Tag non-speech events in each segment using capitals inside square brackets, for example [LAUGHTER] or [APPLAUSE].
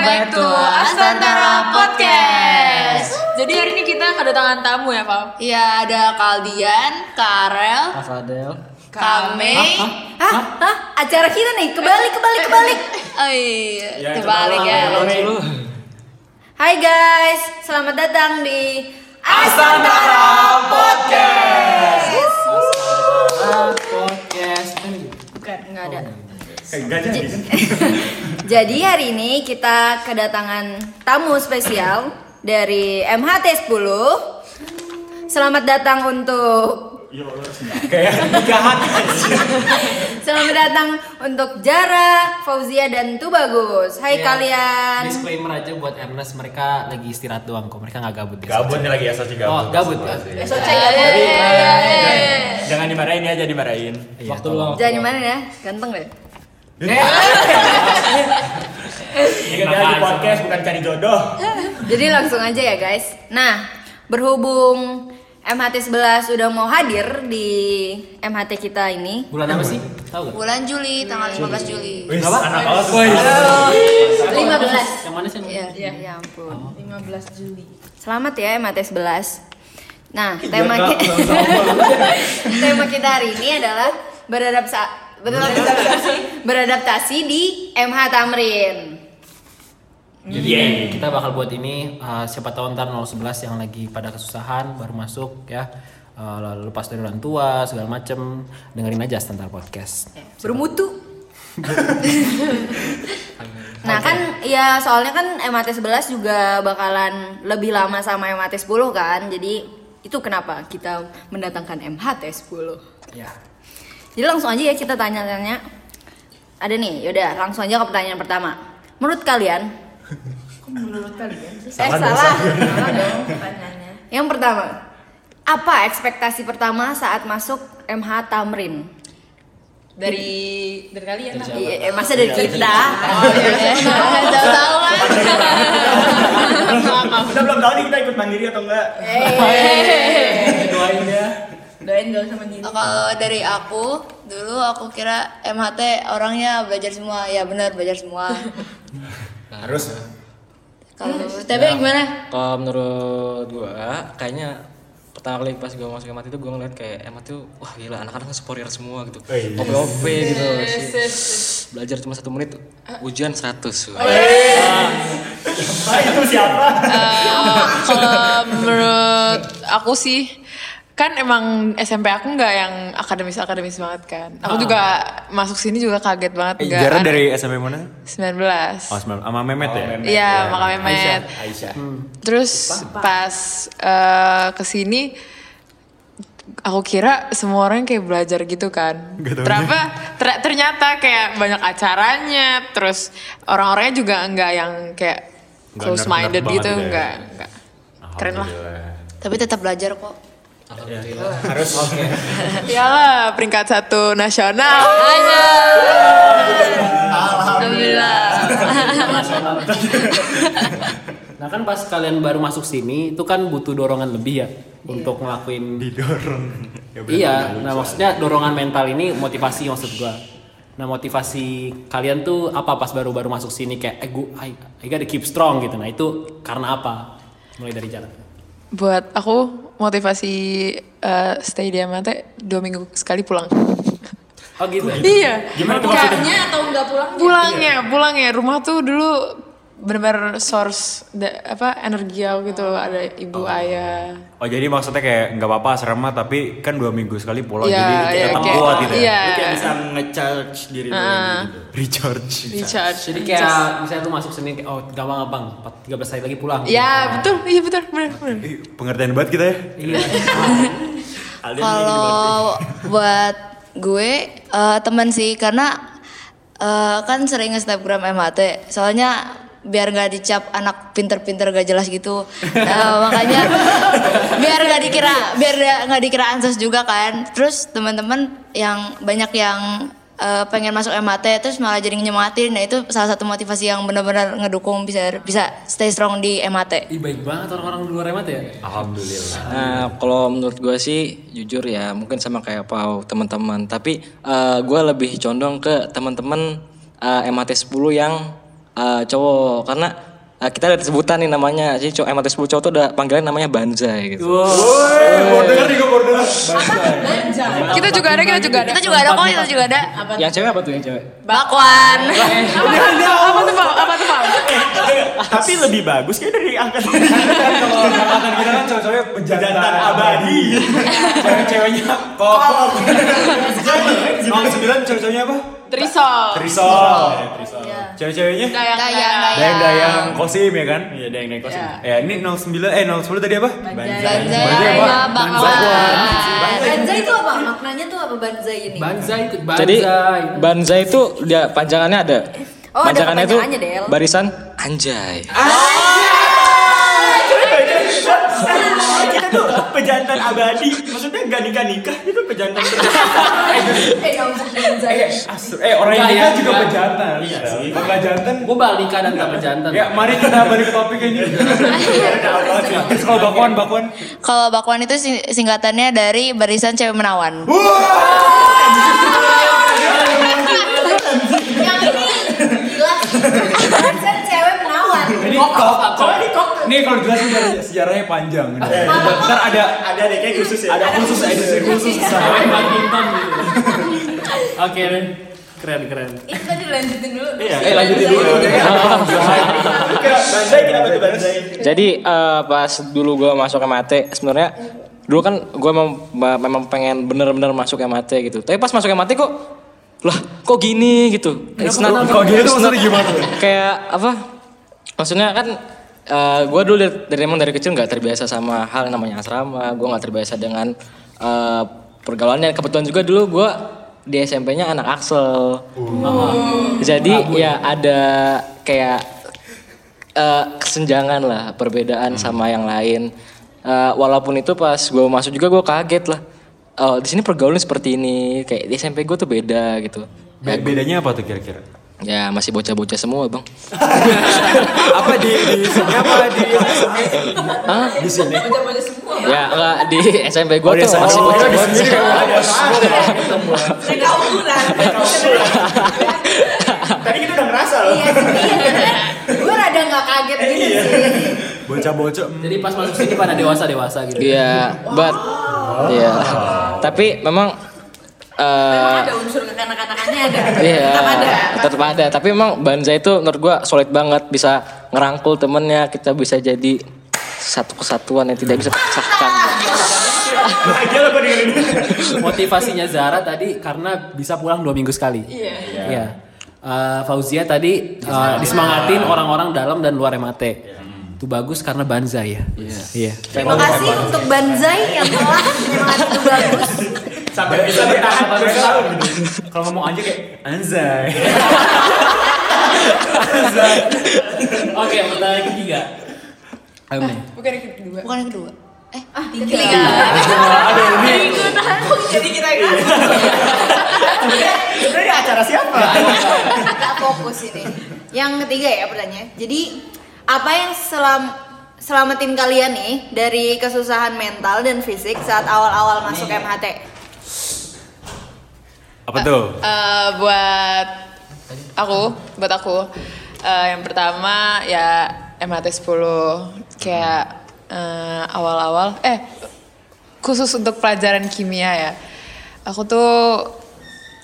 back to Astantara Podcast. Jadi hari ini kita kedatangan tamu ya, Pak. Iya ada Kaldian, Karel, Fadel. Kame. Hah? Hah? Acara kita nih, kebalik, kebalik, kebalik. [LAUGHS] Oh iya, terbalik ya. Hai guys, selamat datang di Astantara Podcast. Podcast. Bukan, nggak ada. Enggak jadi kan? [LAUGHS] Jadi hari ini kita kedatangan tamu spesial dari MHT 10. Selamat datang untuk Ya Selamat datang untuk Jara, Fauzia dan Tubagus. Hai Iya. kalian. Disclaimer aja buat Ernest, mereka lagi istirahat doang kok. Mereka nggak gabut. Gabut lagi ya, Soci gabut Oh, gabut ya. Besok cek ya. Jangan dimarahin ya, jadi dimarahin Iya, Waktu luang. Jangan di mana ya? Ganteng deh. Ini kan di podcast bukan cari jodoh Jadi langsung aja ya guys. Nah, berhubung MHT 11 udah mau hadir di MHT kita ini. Bulan apa sih? Tahu gak? Bulan Juli, tanggal 15 Juli. Wih, anak kelas 15. Yang mana sih? Iya. Ya, ya ampun. 15 Juli. Selamat ya MHT 11. Nah, tema ki- [LAUGHS] tema kita hari ini adalah beradaptasi beradaptasi, beradaptasi di MH Tamrin. Jadi Yeay. kita bakal buat ini uh, siapa tahu ntar 011 yang lagi pada kesusahan baru masuk ya. Uh, lalu lepas dari orang tua segala macem dengerin aja Astantara Podcast. Bermutu. [LAUGHS] nah kan ya soalnya kan MHT 11 juga bakalan lebih lama sama MHT 10 kan. Jadi itu kenapa kita mendatangkan MHT 10. Ya. Jadi langsung aja ya kita tanya-tanya. Ada nih, yaudah langsung aja ke pertanyaan pertama. Menurut kalian? menurut kalian? Eh Salah salah. dong, Salah dong pertanyaannya. Yang pertama, apa ekspektasi pertama saat masuk MH Tamrin? Dari dari kalian lah. Iya, eh, masa dari kita? Tahu-tahu kan? Kita belum tahu nih kita ikut mandiri atau enggak Doain ya. Doain gak sama diri. Oh, Kalau dari aku, dulu aku kira MHT orangnya belajar semua. Ya benar belajar semua. [LAUGHS] Harus Kalau menurut Tebe gimana? Kalau menurut gua kayaknya pertama kali pas gua masuk MAT itu gua ngeliat kayak MAT tuh wah gila anak-anak sportier semua gitu. Wih. OP-OP gitu sih. Belajar cuma satu menit ujian 100. Ah, itu siapa? Kalau menurut aku sih kan emang SMP aku nggak yang akademis akademis banget kan. Aku juga masuk sini juga kaget banget nggak. Jara dari SMP mana? 19. Oh, sembilan- sama Memet ya? Iya, makanya Mehmet. Aisyah Terus pas eh, ke sini aku kira semua orang kayak belajar gitu kan. Ternyata ter- ternyata kayak banyak acaranya, terus orang-orangnya juga enggak yang kayak close minded gitu, banget gitu ya. enggak, enggak. Keren lah. Tapi tetap belajar kok. Harus oke [LAUGHS] Iyalah peringkat satu nasional. Alhamdulillah. Nah kan pas kalian baru masuk sini itu kan butuh dorongan lebih ya untuk ngelakuin Didorong Ya. Iya, nah maksudnya dorongan mental ini motivasi maksud gua. Nah motivasi kalian tuh apa pas baru-baru masuk sini kayak eh gua I, I gotta keep strong gitu. Nah itu karena apa? Mulai dari jalan. Buat aku motivasi eh, stay di MT dua minggu sekali pulang. Oh gitu. iya. Gimana maksudnya? atau enggak pulang? pulangnya pulangnya rumah tuh dulu benar-benar source da- apa energi aku gitu ada ibu ayah Oh jadi maksudnya kayak nggak apa-apa serem mah tapi kan dua minggu sekali pulang Iya, jadi iya, tetap kuat gitu ya. iya. Kayak bisa nge-charge diri lagi gitu Recharge. recharge Jadi kayak misalnya lu masuk kayak oh gampang gampang 13 hari lagi pulang. ya betul iya betul benar benar pengertian banget kita ya. Iya. [LAUGHS] Kalau buat gue eh, teman sih karena eh, kan sering nge-snapgram MHT. Soalnya biar nggak dicap anak pinter-pinter gak jelas gitu. Nah, makanya biar nggak dikira biar nggak dikira ansos juga kan. Terus teman-teman yang banyak yang eh, pengen masuk MHT terus malah jadi nyemangatin. Nah itu salah satu motivasi yang benar-benar ngedukung bisa bisa stay strong di MHT. Ih baik banget orang-orang di luar emat ya. Alhamdulillah. Nah, kalau menurut gue sih jujur ya mungkin sama kayak Pau teman-teman, tapi eh, gue lebih condong ke teman-teman eh, MAT 10 yang eh, cowok karena eh, kita ada sebutan nih namanya jadi cowok MAT 10 cowok tuh ada panggilan namanya banzai gitu. Kita juga ada, kita juga ada. Kita juga ada kok, kita juga ada. Yang cewek apa tuh yang cewek? Bakwan. Apa tuh, Pak? Apa tuh, Pak? Tapi lebih bagus kayak dari Kalau angkatan kita kan cowok-cowoknya pejantan abadi. [LAUGHS] Cewek-ceweknya kokok. Nol sembilan cowok-cowoknya apa? Trisol. Trisol. Cewek-ceweknya? Dayang, Dayang, dayang. dayang. Dayang-dayang kosim ya kan? Iya, ada yang naik kosim. Ya ini 09 eh 010 tadi apa? Banzai Banzai apa? sama Bakwan. Banzai itu apa? Maknanya tuh apa banzai ini? Banzai itu Jadi banzai. banzai itu dia panjangannya ada. Oh, ada panjangannya itu barisan anjay. Kita tuh pejantan abadi. Maksudnya gak nikah-nikah itu pejantan [LAUGHS] Eh, kamu banzai. Eh orang yang nikah ya, juga pejantan. Iya sih. Kalau nggak jantan Gue balik dan gak pejantan. Ya mari kita balik ke topik ini. Terus kalau bakwan bakwan. Kalau Bakwan itu sing- singkatannya dari barisan cewek menawan. Yang ini jelas. Cewek menawan. Ini kok kok Nih kalau jelasin dari sejarahnya panjang. Ntar ada Ada deh kayak khusus ya. ada khusus edisi khusus. Cewek badminton gitu. Oke, Ren. keren keren. Itu tadi lanjutin dulu. Iya. Eh lanjutin dulu. Jadi eh, pas dulu gue masuk MAT sebenarnya dulu kan gue memang, memang pengen bener-bener masuk MAT gitu. Tapi pas masuk MAT kok lah kok gini gitu. It's not- Kok gini tuh maksudnya gimana? Kayak apa? Maksudnya kan gue dulu dari, dari emang dari kecil nggak terbiasa sama hal yang namanya asrama. Gue nggak terbiasa dengan eh, pergaulannya. Kebetulan juga dulu gue di SMP-nya anak Axel. Jadi ya ada kayak eh, kesenjangan lah perbedaan sama yang lain. Eh, walaupun itu pas gue masuk juga gue kaget lah. Oh di sini pergaulan seperti ini. Kayak di SMP gue tuh beda gitu. Be- Bedanya apa tuh kira-kira? Ya masih bocah-bocah semua bang. [LAUGHS] Apa di di sini apa di Hah? di sini? Ya enggak di SMP gue Oh, tuh masih Oh, bocah-bocah. [LAUGHS] Tadi kita udah ngerasa loh. Iya, iya. Gue rada nggak kaget gitu sih. Bocah-bocah. mm. Jadi pas masuk sini pada dewasa dewasa gitu. Iya, but Iya. Tapi memang eh Ada unsur kekanak-kanakannya ada. Iya, Tetap ada. tetap ada. Tapi emang Banzai itu menurut gua solid banget bisa ngerangkul temennya, kita bisa jadi satu kesatuan yang tidak bisa. Bahagia lo dengerin. Motivasinya Zara tadi karena bisa pulang dua minggu sekali. Iya. Iya. Eh, Fauzia tadi eh, disemangatin orang-orang dalam dan luar MAT. Itu bagus karena Banzai ya. Iya. Terima kasih untuk Banzai yang telah menyemangati itu bagus. Sampai bisa bertahan sampai tahun gitu. Kalau ngomong aja kayak anjay. [LAUGHS] Oke, pertanyaan ketiga. Ayo nih. Bukan yang kedua. Bukan yang kedua. Eh, Ah, tiga. Jadi kita kan. Sebenarnya acara siapa? Gak fokus ini. Yang ketiga ya pertanyaan. Jadi apa yang selam selamatin kalian nih dari kesusahan mental dan fisik saat awal-awal masuk MHT? Apa tuh? Eh, buat aku, buat aku, eh, yang pertama ya MHT 10 kayak eh, awal-awal, eh khusus untuk pelajaran kimia ya. Aku tuh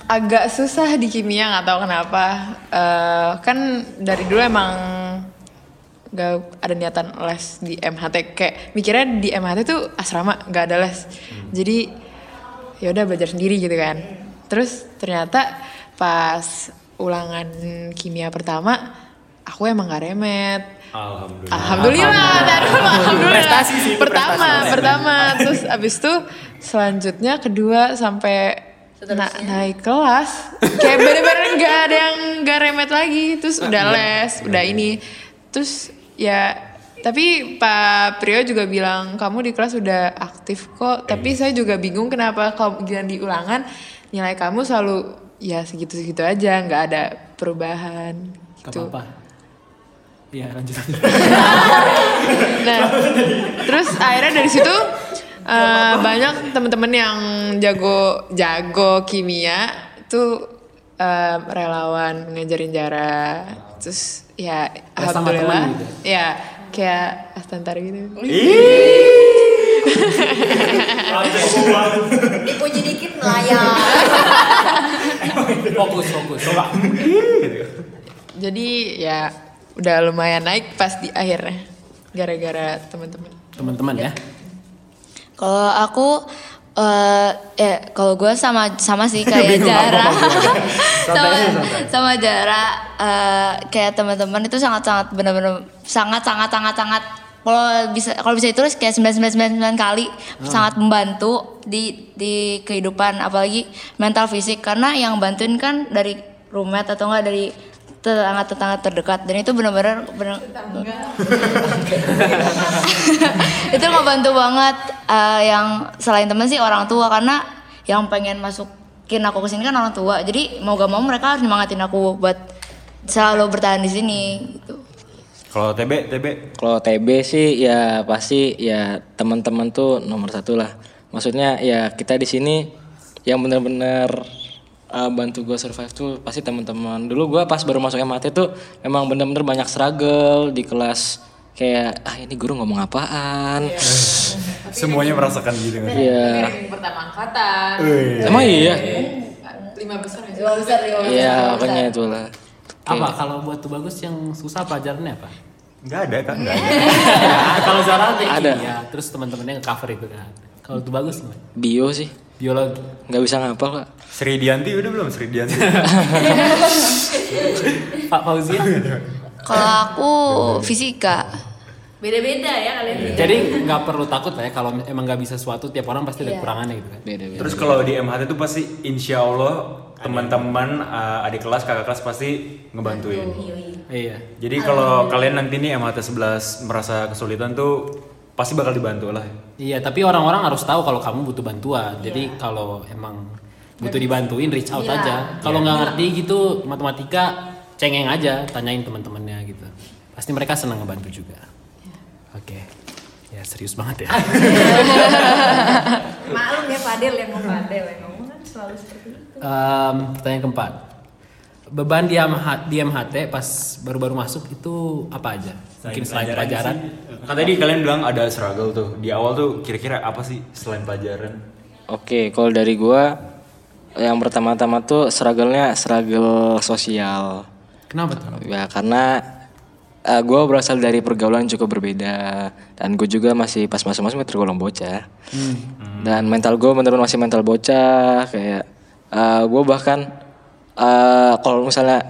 agak susah di kimia nggak tahu kenapa. Eh, kan dari dulu emang gak ada niatan les di MHT kayak mikirnya di MHT tuh asrama nggak ada les. Jadi ya udah belajar sendiri gitu kan terus ternyata pas ulangan kimia pertama aku emang gak remet. Alhamdulillah. Alhamdulillah, alhamdulillah. Prestasi sih, Pertama, prestasi. pertama, terus abis itu selanjutnya kedua sampai na- naik kelas, kayak bener-bener nggak ada yang nggak remet lagi, terus udah les, udah ini, terus ya tapi Pak Prio juga bilang kamu di kelas udah aktif kok, tapi saya juga bingung kenapa kalau giliran di ulangan nilai kamu selalu ya segitu-segitu aja, nggak ada perubahan Gak gitu. apa-apa. Iya, lanjut. [LAUGHS] Nah, terus akhirnya dari situ eh, banyak teman-teman yang jago jago kimia itu eh, relawan ngajarin Jara. terus ya alhamdulillah gitu ya kayak astantar gitu Dipuji dikit melayang. [LAUGHS] fokus fokus. Coba. Jadi ya udah lumayan naik pas di akhirnya gara-gara teman-teman. Teman-teman ya. Kalau aku eh ya kalau gue sama sama sih kayak Jara. [LAUGHS] sama sama Jara eh, kayak teman-teman itu sangat-sangat benar-benar sangat sangat sangat sangat kalau bisa kalau bisa ditulis kayak 9999 kali. Sangat membantu di di kehidupan apalagi mental fisik. Karena yang bantuin kan dari roommate atau enggak dari tetangga-tetangga terdekat. Dan itu benar-benar benar [LAUGHS] itu ngebantu banget eh, yang selain temen sih orang tua. Karena yang pengen masukin aku ke sini kan orang tua. Jadi mau gak mau mereka harus nyemangatin aku buat selalu bertahan di sini Kalau TB, TB Kalau TB sih ya pasti ya teman-teman tuh nomor satu lah. Maksudnya ya kita di sini yang benar-benar uh, bantu gue survive tuh pasti teman-teman. Dulu gue pas baru masuk MHT tuh memang bener-bener banyak struggle di kelas kayak ah ini guru ngomong apaan. [LAUGHS] Semuanya merasakan gitu kan. Iya. pertama angkatan Emang iya. lima besar ya Dua besar ya Iya, makanya itulah. Apa kalau buat tuh bagus yang susah pelajarannya apa Enggak ada kan? Enggak [LAUGHS] ada. Ya, kalau Zara ada Ada. kimia, terus teman-temannya nge-cover itu kan. Kalau tuh bagus gimana? Bio sih Biologi. nggak bisa ngapal kak. Sri Dianti udah belum Sri Dianti? [LAUGHS] Pak Fauzia. kalau aku fisika Beda-beda ya kalian. Jadi nggak perlu takut lah ya kalau emang nggak bisa sesuatu tiap orang pasti ada kekurangannya gitu kan. Beda-beda. Terus kalau di MHT itu pasti insya Allah teman-teman uh, adik kelas kakak kelas pasti ngebantuin. Iya. Jadi kalau kalian nanti nih MHT 11 merasa kesulitan tuh pasti bakal dibantu lah. Iya, tapi orang-orang harus tahu kalau kamu butuh bantuan. Jadi kalau emang butuh dibantuin reach out aja. Kalau nggak ngerti gitu matematika cengeng aja, tanyain teman-temannya gitu. Pasti mereka senang ngebantu juga. Serius banget ya. [LAUGHS] Maklum ya Fadil yang mau Fadil yang ngomong kan selalu seperti itu. Em, pertanyaan keempat. Beban di MH, di MHT pas baru-baru masuk itu apa aja? Mungkin selain pelajaran. Kan tadi kalian bilang ada struggle tuh. Di awal tuh kira-kira apa sih selain pelajaran? Oke, kalau dari gua yang pertama-tama tuh struggle-nya struggle sosial. Kenapa tuh? Ya karena eh, gua berasal dari pergaulan yang cukup berbeda dan gue juga masih pas masuk-masuk tergolong bocah. Dan mental gue bener-bener masih mental bocah kayak eh, gue bahkan eh, kalau misalnya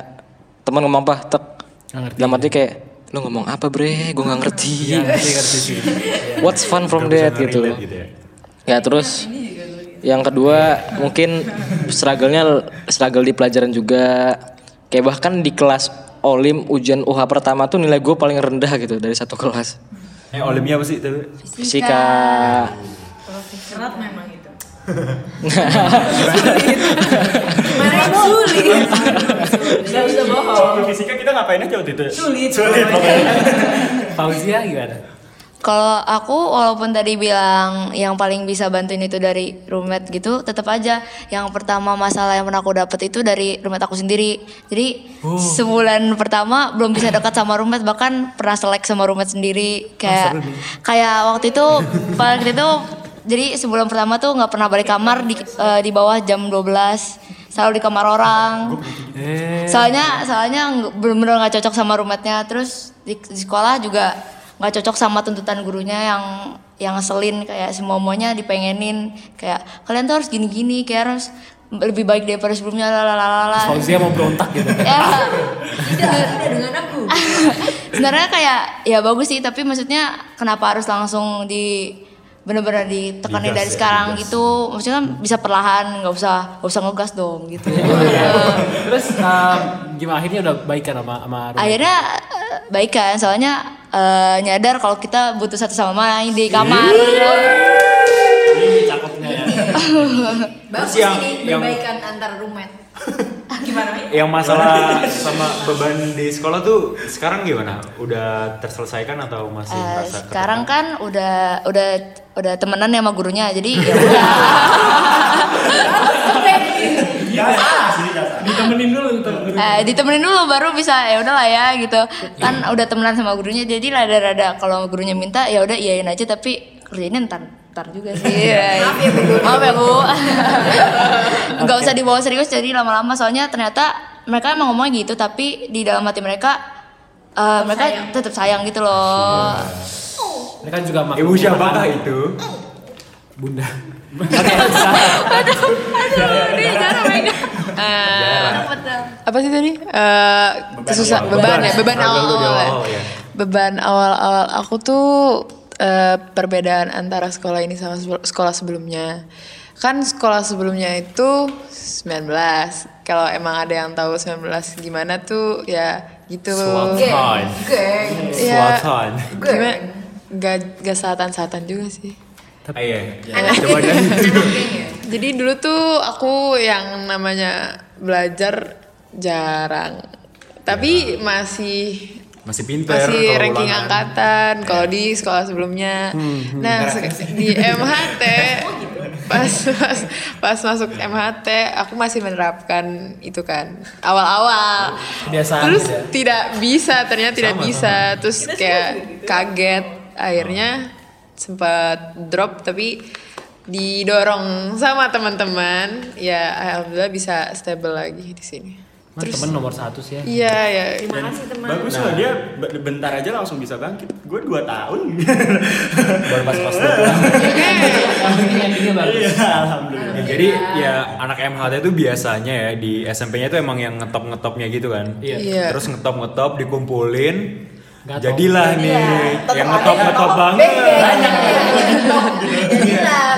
teman ngomong apa tek dalam arti kayak lu ngomong apa bre gue nggak ngerti Iya, ngerti, ngerti sih. [LAUGHS] what's fun from that gitu Gitu ya. Ya terus yang kedua mungkin struggle-nya struggle di pelajaran juga. Kayak bahkan di kelas Olim ujian UH pertama tuh nilai gue paling rendah gitu dari satu kelas. Eh olimnya apa sih TB? Fisika. Berat memang itu. Mana yang sulit? Gak usah bohong. Soal fisika kita ngapain aja waktu itu? Sulit. Sulit [LAUGHS] Fauzia gimana? Kalau aku walaupun tadi bilang yang paling bisa bantuin itu dari roommate gitu, tetap aja. Yang pertama masalah yang pernah aku dapet itu dari roommate aku sendiri. Jadi sebulan pertama belum bisa dekat sama roommate bahkan pernah selek sama roommate sendiri. Kayak kayak waktu itu waktu itu jadi sebulan pertama tuh nggak pernah balik kamar di eh, di bawah jam 12 selalu di kamar orang. Soalnya soalnya nggak- bener-bener nggak cocok sama roommate-nya. Terus di, di sekolah juga nggak cocok sama tuntutan gurunya yang yang ngeselin kayak semuanya dipengenin kayak kalian tuh harus gini-gini kayak harus lebih baik daripada sebelumnya lalalala. Fauzia mau berontak gitu. [LAUGHS] Ya, Tidak, tidak dengan aku. [LAUGHS] sebenarnya kayak ya bagus sih tapi maksudnya kenapa harus langsung di bener-bener ditekanin Digas dari ya, sekarang digas. gitu maksudnya kan bisa perlahan nggak usah nggak usah ngegas dong gitu [LAUGHS] Terus em, gimana akhirnya udah baikan sama sama roommate? akhirnya eh, baik kan soalnya eh, nyadar kalau kita butuh satu sama lain di kamar Ini cakepnya ya. [LAUGHS] Bagus yang- ini yang- perbaikan antar roommate. [LAUGHS] Gimana? Yang masalah sama beban di sekolah tuh sekarang gimana? Udah terselesaikan atau masih merasa sekarang kan udah udah udah temenan ya sama gurunya jadi ya [LAUGHS] udah biasa. Ditemenin dulu untuk eh, ditemenin dulu baru bisa ya udahlah ya gitu. Kan udah temenan sama gurunya jadi rada-rada kalau gurunya minta ya udah iyain aja tapi kerjainnya ntar ntar juga sih. Maaf ya bu. Maaf ya bu. [LAUGHS] Nggak usah dibawa serius jadi lama-lama soalnya ternyata mereka emang ngomongnya gitu tapi di dalam hati mereka eh, mereka tetap sayang gitu loh. [LAUGHS] Ini kan juga Ibu anak. itu? Bunda. Eh, apa sih tadi? Eh susah awal. beban, ya, Beban. beban Struggle awal, lu di awal, awal, ya. Beban awal-awal aku tuh eh, perbedaan antara sekolah ini sama sekolah sebelumnya. Kan sekolah sebelumnya itu 19. Kalau emang ada yang tahu 19 gimana tuh ya gitu. Swatan. Ya, Swatan. gimana? Gak, gak satan-satan juga sih. Ah, Iya. Coba deh. [LAUGHS] [LAUGHS] Jadi dulu tuh aku yang namanya belajar jarang. Tapi masih Masih pinter. masih kalau ranking ulangan. angkatan kalau di sekolah sebelumnya. nah, se- di MHT pas pas pas masuk MHT aku masih menerapkan itu kan awal-awal. Terus gitu ya. tidak bisa ternyata tidak bisa terus kayak kaget akhirnya sempat drop tapi didorong sama teman-teman ya alhamdulillah bisa stable lagi di sini. Mas, temen nomor satu sih ya. Iya ya. Bagus lah dia be- bentar aja langsung bisa bangkit. Gue 2 tahun. [LAUGHS] Baru pas pas dua bagus. [LAUGHS] Iya, alhamdulillah. Ya, jadi ya anak MHT itu biasanya ya di SMP-nya itu emang yang ngetop-ngetopnya gitu kan. Iya. Iya. Terus ngetop-ngetop dikumpulin. Nggak Jadilah nih yang ngetop-ngetop banget.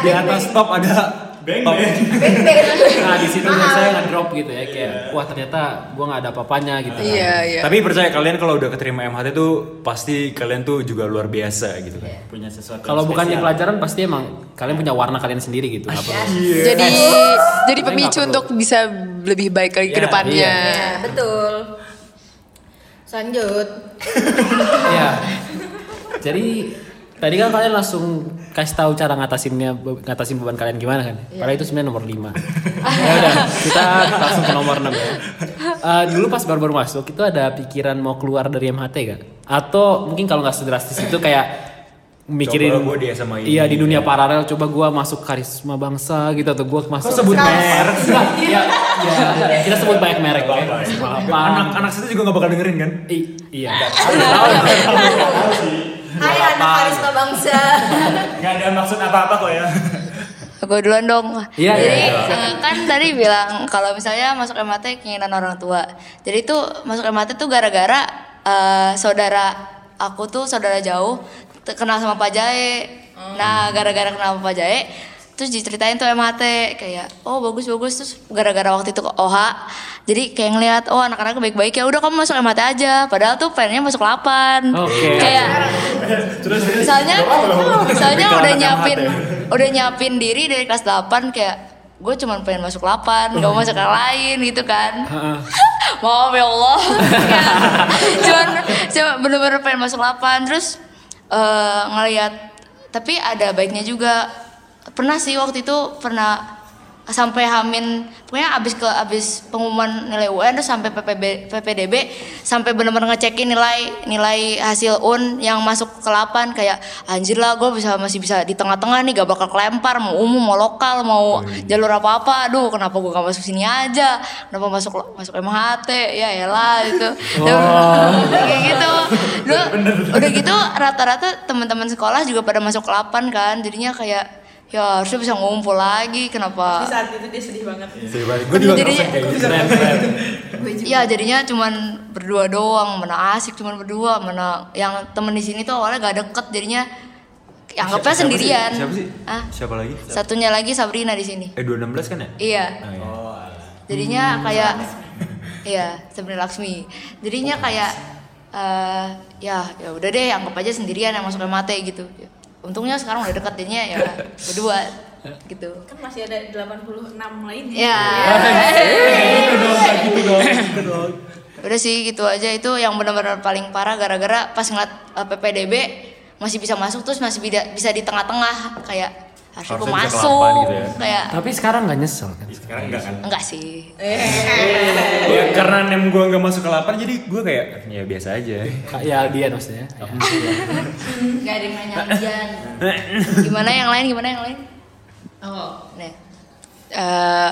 Di atas top ada Beng, top. beng. Nah di situ saya ngedrop gitu ya kayak wah ternyata gua nggak ada apa-apanya gitu. kan. Iya, iya. Tapi percaya kalian kalau udah keterima MHT tuh pasti kalian tuh juga luar biasa gitu kan. Punya sesuatu. Kalau bukan di pelajaran pasti emang kalian punya warna kalian sendiri gitu. perlu. Jadi jadi pemicu untuk bisa lebih baik lagi ke Ya, depannya. Ya, betul. Lanjut. [LAUGHS] Iya. Jadi tadi kan kalian langsung kasih tahu cara ngatasinnya ngatasin beban kalian gimana kan? Padahal itu sebenarnya nomor 5. [LAUGHS] ya udah, kita langsung ke nomor 6 ya. Eh, dulu pas baru-baru masuk itu ada pikiran mau keluar dari MHT gak? Atau mungkin kalau nggak sedrastis itu kayak mikirin Coba gua di SMA ini. Iya di dunia paralel coba gua masuk karisma bangsa gitu atau gua masuk sebut merek? Iya, iya, kita sebut banyak merek ya. Anak-anak situ juga gak bakal dengerin kan? I- iya. Hai anak karisma bangsa. Nggak ada maksud apa-apa kok ya. Gue duluan dong. Iya, Jadi iya, eh, kan tadi bilang kalau misalnya masuk MHT keinginan orang tua. Jadi tuh masuk MHT tuh gara-gara eh, saudara aku tuh saudara jauh kenal sama Pak Jae. Nah, gara-gara kenal sama Pak Jae terus diceritain tuh MHT kayak oh bagus bagus. Terus gara-gara waktu itu ke OH jadi kayak ngeliat oh anak-anak baik-baik ya udah kamu masuk MHT aja. Padahal tuh pengennya masuk 8 Oke. kayak misalnya misalnya ke udah nyiapin udah nyiapin diri dari kelas 8 kayak gue cuma pengen masuk 8 gak mau masuk yang lain gitu kan. [LAUGHS] Maaf ya Allah. [LAUGHS] Cuman cuma bener-bener pengen masuk 8 terus eh, ngeliat tapi ada baiknya juga. Pernah sih waktu itu pernah sampai hamin pokoknya abis ke abis pengumuman nilai UN terus sampai PPB, PPDB sampai bener-bener ngecekin nilai nilai hasil UN yang masuk ke 8 kayak anjir lah gue bisa masih bisa di tengah-tengah nih gak bakal kelempar mau umum mau lokal mau jalur apa-apa aduh kenapa gue gak masuk sini aja? Kenapa masuk masuk MHT ya elah itu [LAUGHS] kayak gitu. Dulu, [LAUGHS] udah gitu rata-rata teman-teman sekolah juga pada masuk ke 8 kan jadinya kayak ya harusnya bisa ngumpul lagi kenapa Saat itu dia sedih banget. Gue juga Jadi- ngerasain kayak gitu. Keren, keren. Ya jadinya cuman berdua doang, mana asik cuman berdua, mana yang temen di sini tuh awalnya gak deket jadinya anggapnya Siapa sih? sendirian. Siapa sih? Ah, Siapa lagi? satunya lagi Sabrina di sini. Eh 216 kan ya? Iya. Oh, iya. Jadinya kayak iya, Sabrina Laksmi. Jadinya kayak eh ya ya udah deh anggap aja sendirian yang masuk MAT gitu. Untungnya sekarang udah deket jadinya ya berdua gitu. kan masih ada 86 lainnya. Ya. Gitu dong, kayak gitu dong. Udah sih gitu aja itu yang benar-benar paling parah gara-gara pas ngeliat uh, PPDB masih bisa masuk terus masih bisa di tengah-tengah kayak harusnya gue masuk ke 8 gitu ya. kayak Tapi sekarang nggak nyesel kan? Sekarang enggak kan? enggak sih Ya karena nem gue nggak masuk ke 8 jadi gue kayak ya biasa aja. Ya dia maksudnya. Ya. Gak ada yang nanya gimana yang lain gimana yang lain Oh. nih Eh,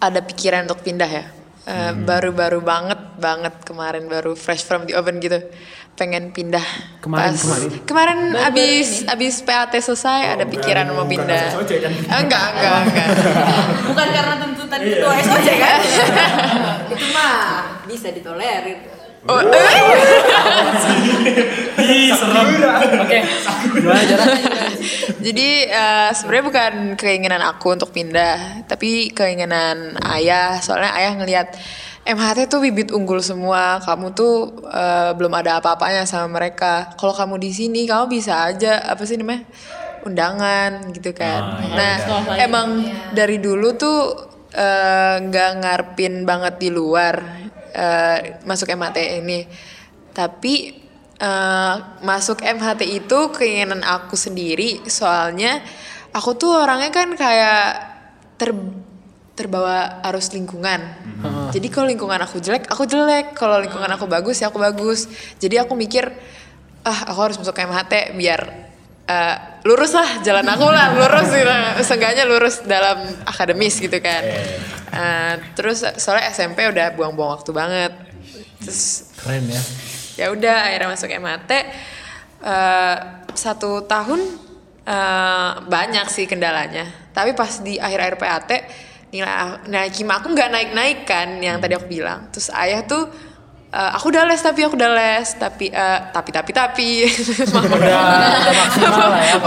ada pikiran untuk pindah ya. Eh, Baru-baru banget banget kemarin baru fresh from the oven gitu. Pengen pindah. Kemarin, Pas- kemarin? Kemarin abis abis PAT selesai ada pikiran mau pindah. SOJ kan? Eh, Enggak enggak [LAUGHS] enggak. Bukan karena tuntutan ketua SOJ kan? [LAUGHS] Itu mah bisa ditolerir. Oh, eh? Oke. Gimana cara? Jadi eh, sebenarnya bukan keinginan aku untuk pindah, tapi keinginan ayah. Soalnya ayah ngelihat MHT tuh bibit unggul semua. Kamu tuh eh, belum ada apa-apanya sama mereka. Kalau kamu di sini, kamu bisa aja apa sih namanya undangan gitu kan. nah emang dari dulu tuh eh, nggak ngarepin banget di luar eh, masuk MHT ini, tapi eh, masuk MHT itu keinginan aku sendiri soalnya aku tuh orangnya kan kayak ter terbawa arus lingkungan. Jadi kalau lingkungan aku jelek, aku jelek. Kalau lingkungan aku bagus, ya aku bagus. Jadi aku mikir, ah aku harus masuk MHT biar eh, lurus lah jalan aku lah, lurus gitu. Seenggaknya lurus dalam akademis gitu kan. Eh, terus soalnya SMP udah buang-buang waktu banget. Terus Keren ya. ya udah akhirnya masuk MHT eh, satu tahun eh, banyak sih kendalanya tapi pas di akhir-akhir PAT nilai nilai kima aku nggak naik-naik kan yang tadi aku bilang. Terus ayah tuh eh, aku udah les tapi aku udah les. Tapi eh, tapi tapi tapi. [LAUGHS] Ya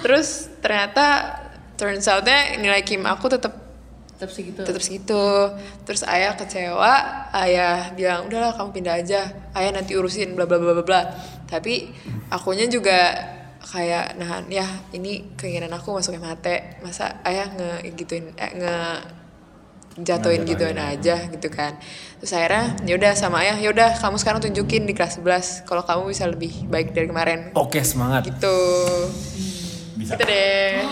terus ternyata turns outnya nilai kim aku tetap Tetap segitu. tetap segitu. Terus ayah kecewa ayah bilang udahlah kamu pindah aja. Ayah nanti urusin bla bla bla bla bla. Tapi akunya juga kayak nahan ya ini keinginan aku masuk MHT masa ayah nge gituin eh, nge jatuhin gituin aja gitu kan terus akhirnya yaudah sama ayah yaudah kamu sekarang tunjukin di kelas 11 kalau kamu bisa lebih baik dari kemarin Oke semangat. gitu Bisa. gitu deh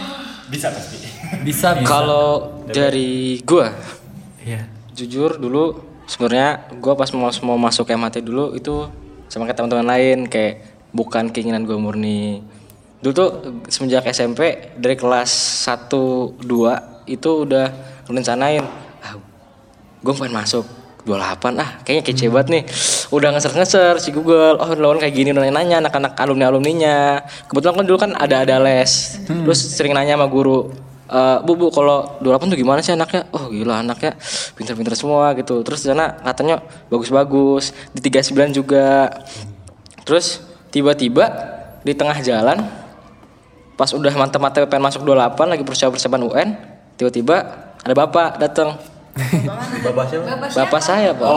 Bisa pasti. Bisa bisa. Kalau dari gua Iya. jujur dulu sebenarnya gua pas mau mau masuk MHT dulu itu sama kayak teman-teman lain kayak bukan keinginan gua murni. Dulu tuh semenjak SMP dari kelas 1 2 itu udah rencanain ah gue pengen masuk 28 ah kayaknya kece banget nih. Udah ngeser-ngeser si Google oh lawan kayak gini udah nanya anak-anak alumni alumninya kebetulan kan dulu kan ada ada les. Terus sering nanya sama guru "Eh, bu bu kalau 28 tuh gimana sih anaknya? Oh gila anaknya pinter-pinter semua gitu. Terus sana katanya bagus-bagus di 39 juga. Terus tiba-tiba di tengah jalan pas udah mantep-mantep pengen masuk 28 lagi persiapan-persiapan UN tiba-tiba ada bapak datang Bapak siapa? bapak saya pak. [LAUGHS]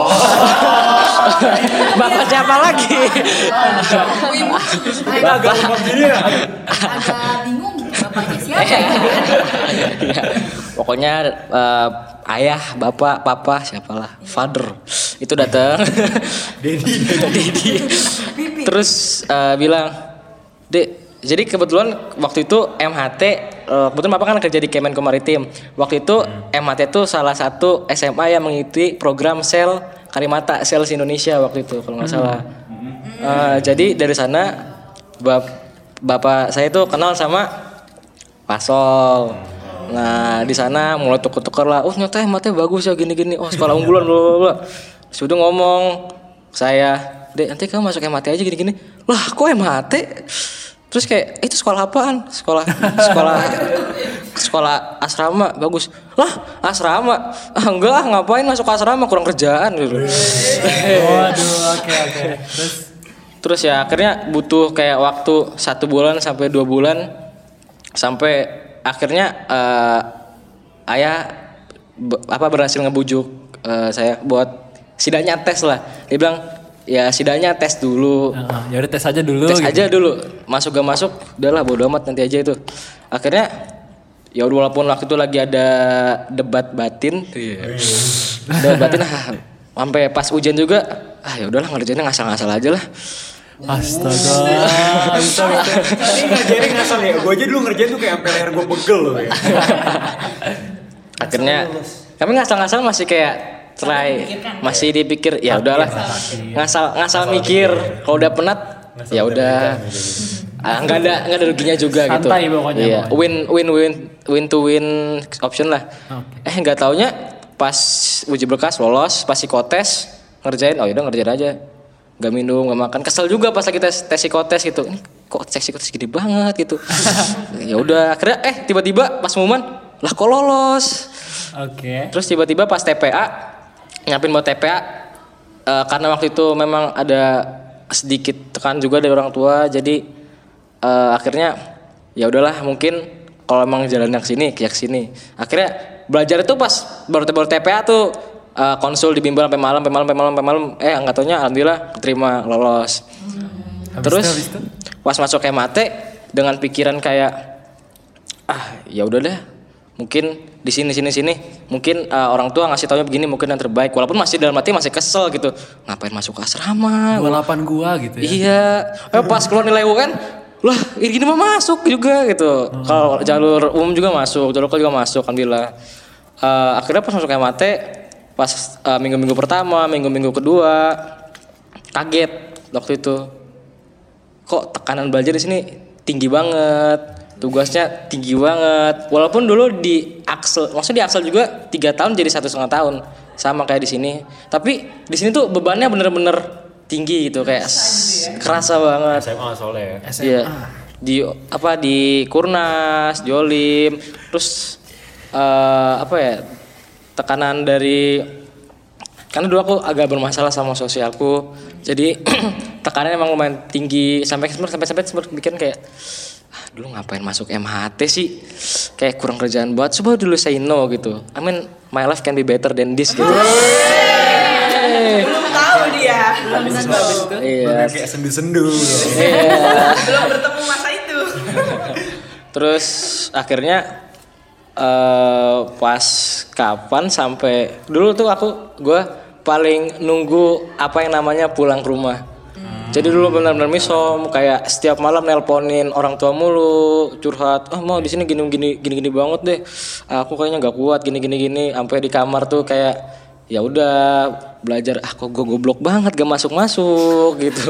Bapak siapa lagi? Agak umum gini. Agak bingung bapaknya siapa ya? Iya. pokoknya eh, ayah bapak papa siapalah father itu datang Dedi [LAUGHS] terus eh, bilang dek jadi kebetulan waktu itu MHT eh, kebetulan bapak kan kerja di Kemenko Maritim waktu itu MHT itu salah satu SMA yang mengikuti program sel Karimata Sales Indonesia waktu itu kalau nggak salah Eh, jadi dari sana bap- bapak saya tuh kenal sama Pasol. Nah di sana mulai tuker-tuker lah. Oh ternyata hematnya bagus ya gini-gini. Oh sekolah [LAUGHS] unggulan loh. Sudah ngomong saya, dek nanti kamu masuk MHT aja gini-gini. Lah kok MHT? Terus kayak itu sekolah apaan? Sekolah sekolah sekolah asrama bagus. Lah asrama? Ah enggak ah ngapain masuk asrama kurang kerjaan gitu. Waduh, oke oke. Terus Terus ya akhirnya butuh kayak waktu satu bulan sampai dua bulan sampai akhirnya eh, ayah be- apa berhasil ngebujuk eh, saya buat sidaknya tes lah. Dia bilang ya sidaknya tes dulu. Heeh, ya udah tes aja dulu. tes gitu. aja dulu masuk gak masuk udahlah bodo amat nanti aja itu akhirnya ya udah walaupun waktu itu lagi ada debat batin debat batin ah, sampai pas ujian juga ah ya udahlah ngerjainnya ngasal-ngasal aja lah Astaga. Ini ngajarin ngasal ya. Gue aja dulu ngerjain tuh kayak sampai leher gue pegel loh. ya. [LAUGHS] akhirnya kami ngasal-ngasal masih kayak try. masih dipikir ya udahlah. ngasal ngasal mikir. kalau udah penat ya udah Ah, nggak ada nggak ada ruginya juga gitu. Santai pokoknya, iya. pokoknya. win win win win to win option lah. Eh nggak taunya pas uji berkas lolos pas psikotes ngerjain oh yaudah ngerjain aja. Nggak minum nggak makan. Kesel juga pas lagi tes tes psikotes gitu. Ini kok tes psikotes gede banget gitu. [LAUGHS] Ya udah akhirnya eh tiba-tiba pas pengumuman lah kok lolos? Oke. Terus tiba-tiba pas TPA nyiapin buat TPA eh, karena waktu itu memang ada sedikit tekan juga dari orang tua jadi eh, akhirnya ya udahlah mungkin kalau emang jalan ke sini ya ke sini. Akhirnya belajar itu pas baru baru TPA tuh eh, konsul di bimbel sampai malam, sampai malam, sampai malam, sampai malam. Eh nggak taunya alhamdulillah terima lolos. Terus pas masuk MAT dengan pikiran kayak ah ya udah deh mungkin di sini sini sini. Mungkin uh, orang tua ngasih taunya begini mungkin yang terbaik. Walaupun masih dalam hati masih kesel gitu. Ngapain masuk ke asrama? 28 gua gitu ya. iya. Eh, pas keluar nilai UN lah ini gini mah masuk juga gitu. Kalau jalur umum juga masuk jalur lokal juga masuk alhamdulillah. Eh, akhirnya pas masuk MAT pas eh, minggu-minggu pertama minggu-minggu kedua kaget waktu itu. Kok tekanan belajar di sini tinggi banget tugasnya tinggi banget walaupun dulu di Axel maksudnya di Axel juga tiga tahun jadi satu setengah tahun sama kayak di sini tapi di sini tuh bebannya bener-bener tinggi gitu kayak s- kerasa banget SMA soalnya ya. Iya. Di apa di Kurnas, Jolim, terus eh, apa ya? Tekanan dari karena dulu aku agak bermasalah sama sosialku. Jadi [CLEARS THROAT] tekanannya emang lumayan tinggi sampai sempat sampai sampai sempat bikin kayak "Ah, dulu ngapain masuk MHT sih? Kayak kurang kerjaan buat. Coba dulu say no gitu. I mean my life can be better than this gitu. Belum tahu dia. Iya. Kayak sendu-sendu. Belum bertemu masa itu. [LAUGHS] Terus akhirnya eh pas kapan sampai dulu tuh aku gue paling nunggu apa yang namanya pulang ke rumah. Jadi dulu benar-benar misom kayak setiap malam nelponin orang tua mulu curhat ah mau di sini gini gini gini gini banget deh. Aku kayaknya nggak kuat gini gini gini sampai di kamar tuh kayak ya udah belajar ah kok gue goblok banget gak masuk masuk [LAUGHS] gitu.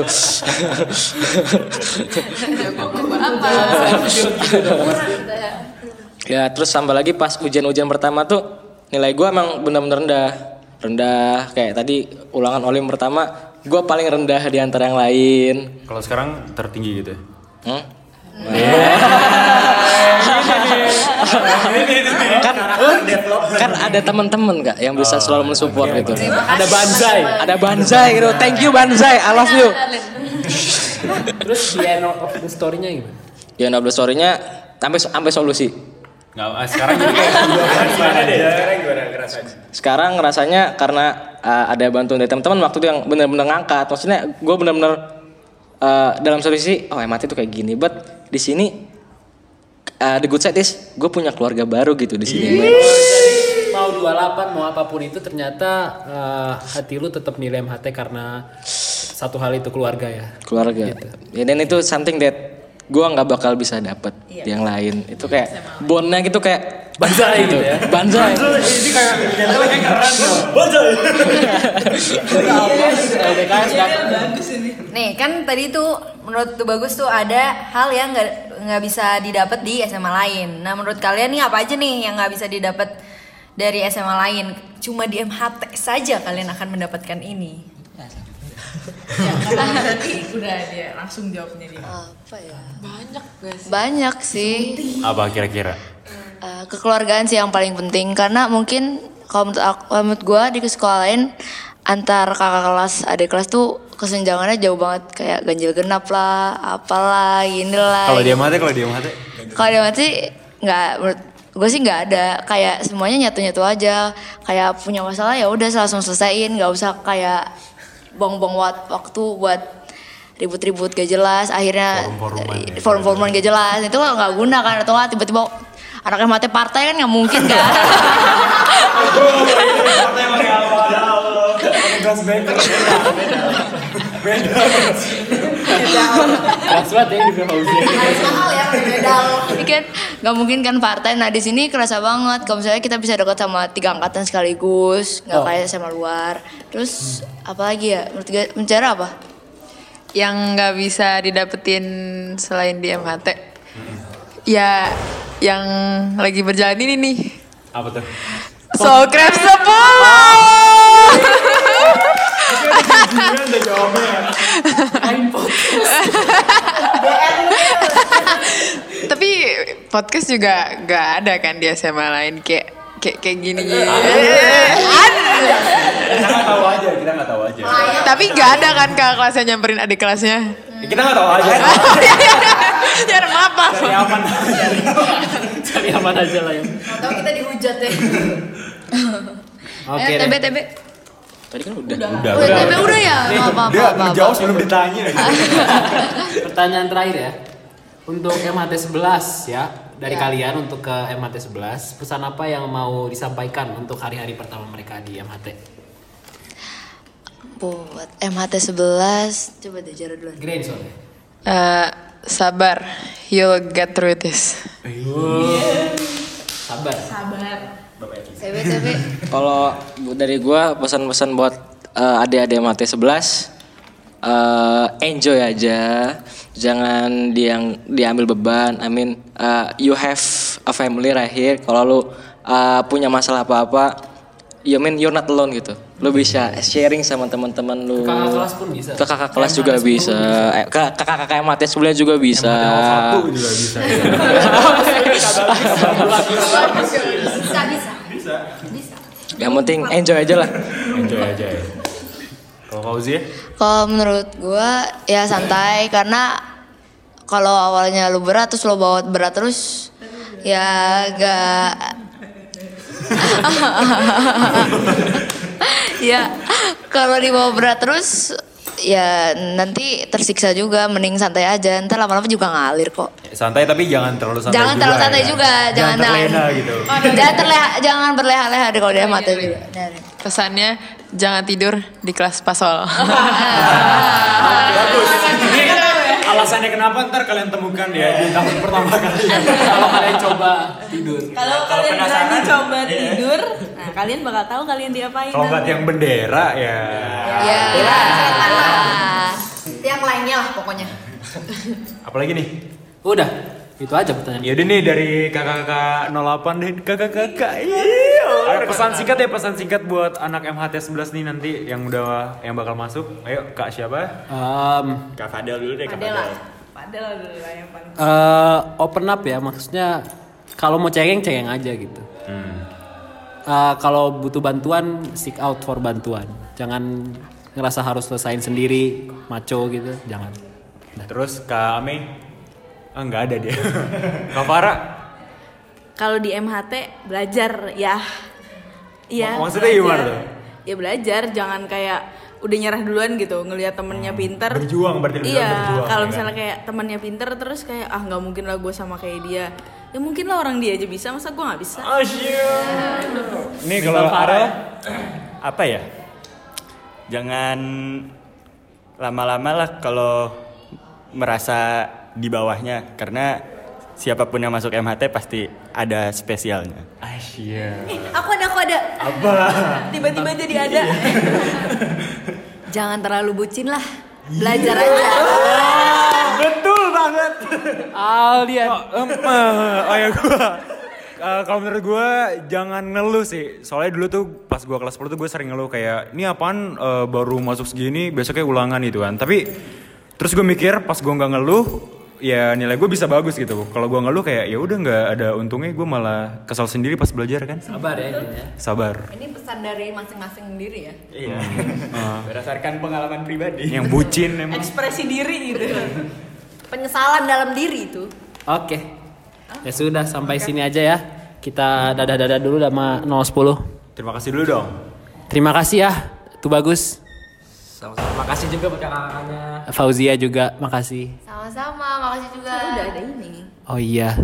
Ya terus tambah lagi pas ujian-ujian pertama tuh nilai gua emang bener-bener rendah. Rendah kayak tadi ulangan olim pertama gua paling rendah di antara yang lain Kalau sekarang tertinggi gitu ya. Hmm? kan kan ada teman-teman kak yang bisa selalu mensupport gitu Ada banzai. ada banzai gitu thank you banzai I love you Terus di end of the story-nya gimana? ya double story-nya sampai sampai solusi Nggak, ah, sekarang jadi kayak [LAUGHS] gimana deh? Sekarang gimana? Ngerasanya? sekarang rasanya karena uh, ada bantuan dari teman-teman waktu itu yang benar-benar ngangkat. Maksudnya gue benar-benar uh, dalam satu sisi oh MAT itu kayak gini. But di sini uh, the good side is gue punya keluarga baru gitu di sini. Jadi mau 28 mau apa pun itu ternyata eh, hati lu tetap nilai MHT karena satu hal itu keluarga ya. keluarga. Ya, dan itu something that gue nggak bakal bisa dapet yang lain itu kayak bondnya gitu kayak Banzai [LAUGHS] gitu ya. banzai Ini kayak kayak keren loh. Nih kan tadi tuh menurut tuh bagus tuh ada hal yang nggak nggak bisa didapat di SMA lain. Nah menurut kalian nih apa aja nih yang nggak bisa didapat dari SMA lain? Cuma di MHT saja kalian akan mendapatkan ini. Ya, karena berarti udah dia langsung jawabnya dia. Apa ya? Banyak guys. Banyak sih. Apa kira-kira? Eh, kekeluargaan sih yang paling penting karena mungkin kalau menurut aku, kalau menurut gue di sekolah lain antar kakak kelas adik kelas tuh kesenjangannya jauh banget kayak ganjil genap lah apalah inilah Kalau dia mati, kalau dia mati. kalau dia mati nggak menurut gue sih nggak ada kayak semuanya nyatu nyatu aja kayak punya masalah ya udah langsung selesaiin nggak usah kayak buang-buang waktu buat ribut-ribut gak jelas akhirnya Forum-foruman ya. gak jelas. Itu nggak guna kan atau nggak tiba-tiba anaknya mati partai kan nggak mungkin kan [LAUGHS] [LAUGHS] Keras banget ya. Mahal ya medal. Kan nggak mungkin kan partai. Nah di sini kerasa banget. Kalau misalnya kita bisa dekat sama tiga angkatan sekaligus, nggak Oh. kayak sama luar. Terus apa lagi ya? Menurut gue mencari apa? Yang nggak bisa didapetin selain di MHT. Ya yang lagi berjalan ini nih. Apa tuh? Soul Crab 10. Udah jawabnya. Tapi podcast juga nggak ada kan di SMA lain kayak kayak kayak gini gini. Kita nggak tahu aja, kita nggak tahu aja. Tapi nggak ada kan kakak kelasnya nyamperin adik kelasnya. Ya, kita nggak tahu aja. [LAUGHS] Ya maaf maaf. Cari aman. Cari aman aja lah ya. Tahu kita dihujat ya. Oke eh, deh. Tadi kan udah. Udah, Oh, TB udah ya? Maaf maaf Dia menjawab sebelum ditanya. [LAUGHS] Pertanyaan terakhir ya. Untuk MHT 11 ya. Dari kalian untuk ke MHT 11, pesan apa yang mau disampaikan untuk hari-hari pertama mereka di MHT? Buat MHT 11 Coba deh Jara duluan Green soalnya. Eh, sabar, you'll get through this. Sabar. TB TB Kalau dari gua pesan-pesan buat eh, adik-adik MAT 11 eh, enjoy aja. Jangan diang diambil beban. I mean eh, you have a family right here. Kalau lu eh, punya masalah apa-apa, you mean you're not alone gitu. Lu bisa sharing sama teman-teman lu. Kakak kelas pun bisa. Ke kakak kelas juga bisa. Eh, Ke kakak-kakak MAT sebelumnya juga bisa. Satu juga bisa. [LAUGHS] [LAUGHS] Yang penting enjoy aja lah. Enjoy aja ya. Kalau Fauzi ya? Kalau menurut gua ya santai karena kalau awalnya lu berat terus lo bawa berat terus ya gak [LAUGHS] ya kalau dibawa berat terus ya nanti tersiksa juga mending santai aja ntar lama-lama juga ngalir kok Santai tapi jangan terlalu santai jangan juga terlalu santai ya. juga jangan terlena gitu. [LAUGHS] jangan terleha jangan berleha-leha deh kalau dia mata juga Pesannya jangan tidur di kelas pasol. [LAUGHS] Bagus. [LAUGHS] Alasannya kenapa ntar kalian temukan ya di tahun pertama kalian. [LAUGHS] Kalau kalian coba tidur. Kalau kalian berani coba tidur, nah kalian bakal tahu kalian diapain. Kalau nggak nanti. tiang bendera ya. ya Tiang lainnya lah pokoknya. Apalagi nih? Udah, itu aja pertanyaan. Yaudah nih dari kakak-kakak 08 deh kakak-kakak. Iya. Ada pesan singkat ya pesan singkat buat anak MHT 11 nih nanti yang udah yang bakal masuk. Ayo kak siapa? Em, Kak Fadel dulu deh kak Adela. Padahal dulu lah yang paling. eh, open up ya, maksudnya kalau mau cengeng cengeng aja gitu. Eh, kalau butuh bantuan, seek out for bantuan. Jangan ngerasa harus selesain sendiri, maco gitu, jangan. Terus kak Ame? Ah nggak ada dia. kak Farah? Kalau di MHT belajar ya. Iya. Mak- maksudnya gimana tuh? Ya belajar, jangan kayak udah nyerah duluan gitu ngelihat temennya pinter Berjuang berarti iya kalau ya misalnya kan? kayak temannya pinter terus kayak ah nggak mungkin lah gue sama kayak dia ya mungkin lah orang dia aja bisa masa gue nggak bisa Nih kalau apa ya? Jangan lama-lama lah kalau merasa di bawahnya karena siapa pun yang masuk MHT pasti ada spesialnya. Asia. aku ada aku ada Apa? tiba-tiba jadi ada [LAUGHS] jangan terlalu bucin lah belajar aja [LAUGHS] Betul banget. Aldian. Em, eh, oh ya gua eh, kalau menurut gue jangan ngeluh sih soalnya dulu tuh pas gua kelas 10 tuh gue sering ngeluh kayak ini apaan eh, baru masuk segini besoknya ulangan gitu kan tapi terus gue mikir pas gua nggak ngeluh ya nilai gue bisa bagus gitu kalau gua ngeluh kayak ya udah nggak ada untungnya gue malah kesal sendiri pas belajar kan Sabar ya, ya. sabar Ini pesan dari masing-masing diri ya. iya [LAUGHS] Berdasarkan pengalaman pribadi. yang bucin [LAUGHS] emang ekspresi diri gitu Penyesalan dalam diri itu. Oke. Ya sudah sampai sini aja ya. Kita dadah-dadah dulu sama 010. Terima kasih dulu dong. Terima kasih ya. Itu bagus. Sama-sama. Makasih juga buat kakak-kakaknya. Fauzia juga, makasih. sama-sama makasih juga udah ada ini Oh iya.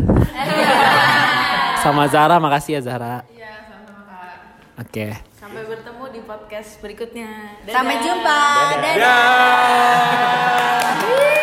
Sama Zara, makasih ya Zara. Iya, sama-sama Kak. Oke. sampai bertemu di podcast berikutnya. Dadah. Sampai jumpa. Dadah. Dadah.